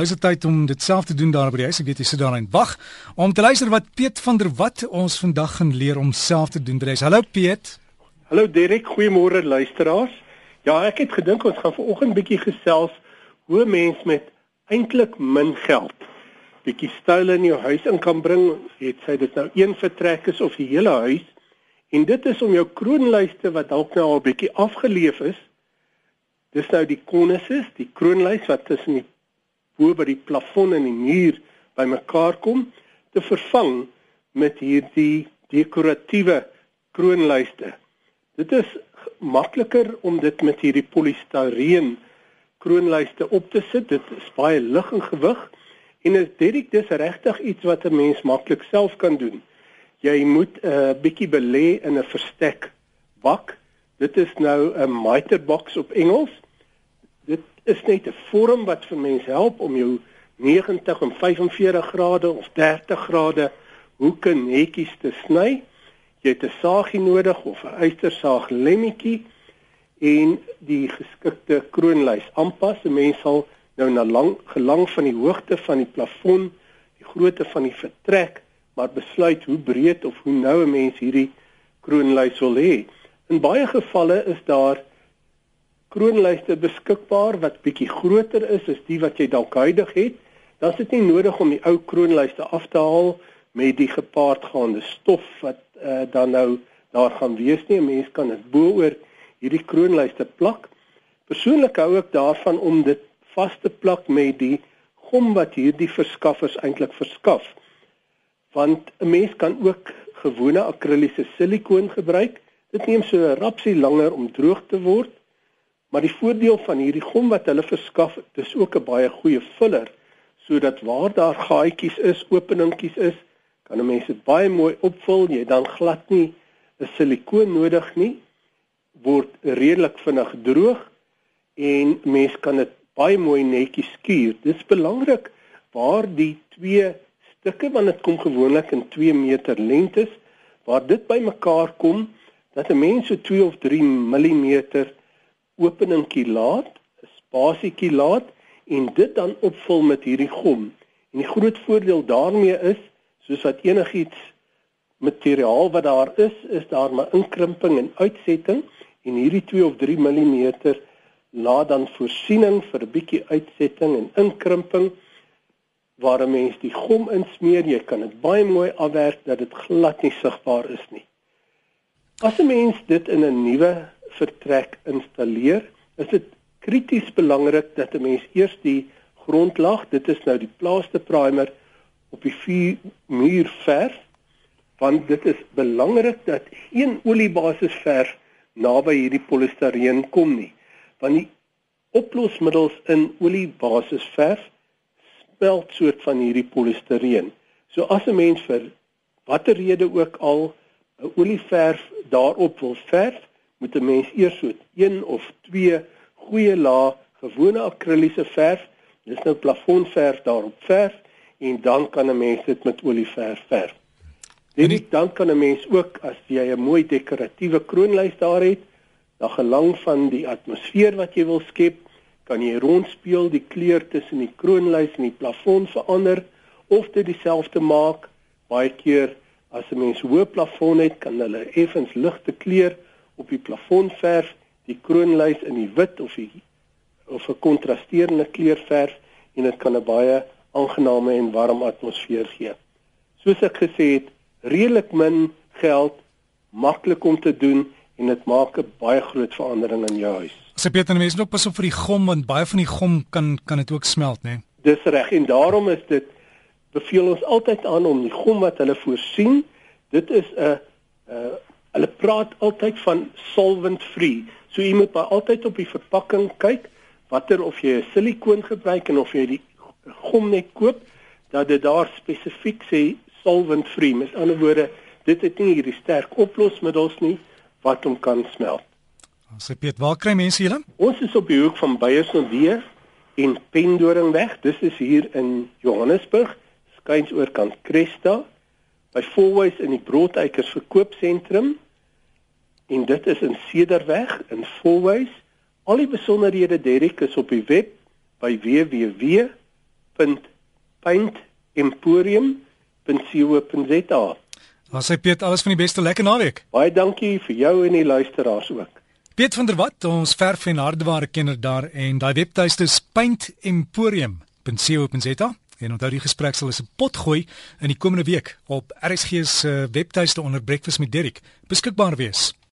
Nou is dit tyd om dit self te doen daar by die huis. Ek weet jy sit daar en wag om te luister wat Piet van der Walt ons vandag gaan leer om self te doen by die huis. Hallo Piet. Hallo Derek, goeiemôre luisteraars. Ja, ek het gedink ons gaan vanoggend bietjie gesels hoe mens met eintlik min geld bietjie style in jou huis in kan bring. Het sy dit nou een vertrek is of die hele huis? En dit is om jou kroonlyste wat dalk nou al bietjie afgeleef is. Dis nou die konusses, die kroonlys wat tussen die bo by die plafon en die muur bymekaar kom te vervang met hierdie dekoratiewe kroonlyste. Dit is makliker om dit met hierdie polistireen kroonlyste op te sit. Dit is baie lig en gewig en dit direk dis regtig iets wat 'n mens maklik self kan doen. Jy moet 'n uh, bietjie belê in 'n verstek bak. Dit is nou 'n mitre box op Engels dit is net 'n vorm wat vir mense help om jou 90 en 45 grade of 30 grade hoeke netjies te sny. Jy het 'n saagie nodig of 'n eystersaag lemmetjie en die geskikte kroonlys aanpas. 'n Mens sal nou na lang gelang van die hoogte van die plafon, die grootte van die vertrek, maar besluit hoe breed of hoe nou 'n mens hierdie kroonlys wil hê. In baie gevalle is daar kroonlyste beskikbaar wat bietjie groter is as die wat jy dalk huidig het, dan is dit nie nodig om die ou kroonlyste af te haal met die gepaardgaande stof wat uh, dan nou daar gaan wees nie. 'n Mens kan dit bo-oor hierdie kroonlyste plak. Persoonlik hou ek daarvan om dit vas te plak met die gom wat hierdie verskaffers eintlik verskaf. Want 'n mens kan ook gewone akriliese silikoon gebruik. Dit neem so rapsie langer om droog te word Maar die voordeel van hierdie gom wat hulle verskaf, dis ook 'n baie goeie vuller sodat waar daar gaatjies is, openingkies is, kan 'n mens dit baie mooi opvul. Jy dan glad nie 'n silikoon nodig nie. Word redelik vinnig droog en mens kan dit baie mooi netjies skuur. Dis belangrik waar die twee stukke want dit kom gewoonlik in 2 meter lengtes waar dit bymekaar kom dat 'n mens so 2 of 3 mm openingkie laat, 'n spasietjie laat en dit dan opvul met hierdie gom. En die groot voordeel daarmee is, soos wat enigiets materiaal wat daar is, is daar maar inkrimping en uitsetting en hierdie 2 of 3 mm laat dan voorsiening vir 'n bietjie uitsetting en inkrimping waar 'n mens die gom insmeer, jy kan dit baie mooi afwerk dat dit glad nie sigbaar is nie. As 'n mens dit in 'n nuwe vertrek installeer, is dit krities belangrik dat 'n mens eers die grondlag, dit is nou die plaaster primer op die muur verf, want dit is belangrik dat geen oliebasis verf naby hierdie polistireen kom nie, want die oplosmiddels in oliebasis verf smelt soort van hierdie polistireen. So as 'n mens vir watter rede ook al 'n olieverf daarop wil verf, moet 'n mens eers so een of twee goeie lae gewone akriliese verf, dis nou plafonverf daarop verf en dan kan 'n mens dit met olieverf verf. Dit dan kan 'n mens ook as jy 'n mooi dekoratiewe kroonlys daar het, dan gelang van die atmosfeer wat jy wil skep, kan jy rondspeel die kleur tussen die kroonlys en die plafon verander of dit dieselfde maak. Baie keer as 'n mens hoë plafon het, kan hulle effens ligte kleur op die plafon verf, die kroonlys in die wit of die of 'n kontrasterende kleur verf en dit kan 'n baie aangename en warm atmosfeer gee. Soos ek gesê het, redelik min geld, maklik om te doen en dit maak 'n baie groot verandering in jou huis. Sê Pieter, mense moet ook pas op vir die gom want baie van die gom kan kan dit ook smelt, né? Nee? Dis reg en daarom is dit beveel ons altyd aan om die gom wat hulle voorsien, dit is 'n 'n Hulle praat altyd van solvent free. So jy moet altyd op die verpakking kyk watter of jy 'n silikoon gebruik en of jy die gom net koop dat dit daar spesifiek sê solvent free. Met ander woorde, dit het nie hierdie sterk oplosmiddels nie wat hom kan smelt. Ons sê Piet, waar kry mense julle? Ons is op die hoek van Beyersonweer en Pendoringweg. Dis is hier in Johannesburg, skuins oor kant Cresta by Fourways in die Broodeikers verkoopsentrum en dit is in Cederweg in Fourways. Al die besonderhede Derek is op die web by www.paintemporium.co.za. Ons sê Piet, alles van die beste lekker naweek. Baie dankie vir jou en die luisteraars ook. Piet van der Walt, ons verf en hardeware kenner daar en daai webtuiste is paintemporium.co.za. En onthou die gesprek sal as 'n pot gooi in die komende week op RSG se webtuiste onder Breakfast met Dirk beskikbaar wees.